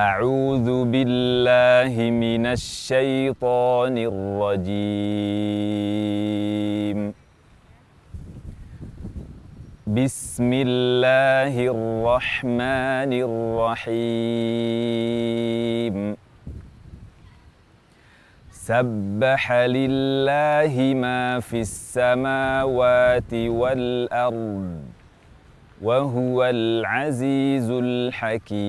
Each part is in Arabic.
أعوذ بالله من الشيطان الرجيم. بسم الله الرحمن الرحيم. سبح لله ما في السماوات والأرض. وهو العزيز الحكيم.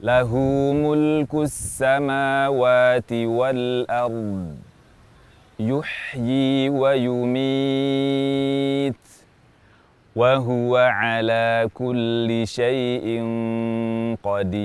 له ملك السماوات والأرض يحيي ويميت وهو على كل شيء قدير.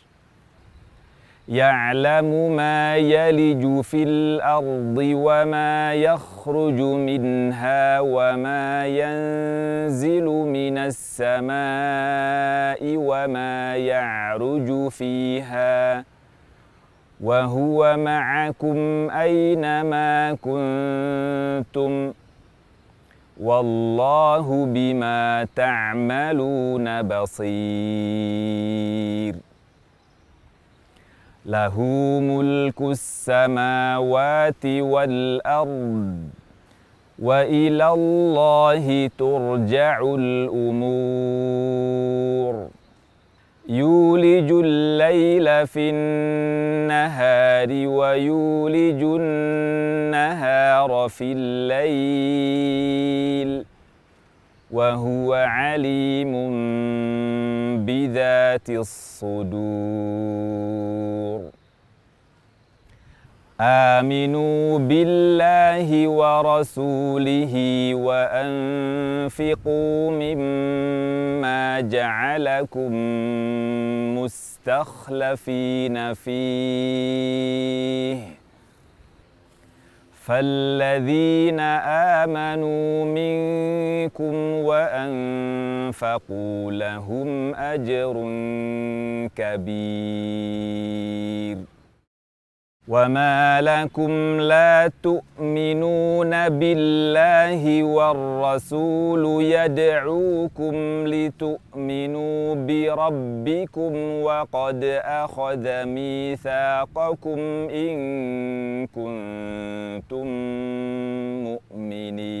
يعلم ما يلج في الأرض وما يخرج منها وما ينزل من السماء وما يعرج فيها. وهو معكم أينما كنتم. والله بما تعملون بصير. له ملك السماوات والأرض وإلى الله ترجع الأمور. يولج الليل في النهار ويولج النهار في الليل وهو عليم بذات الصدور. آمنوا بالله ورسوله وأنفقوا مما جعلكم مستخلفين فيه. فالذين آمنوا منكم وأنفقوا لهم أجر كبير. وما لكم لا تؤمنون بالله والرسول يدعوكم لتؤمنوا بربكم وقد أخذ ميثاقكم إن كنتم مؤمنين.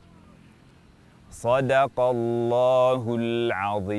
صدق الله العظيم.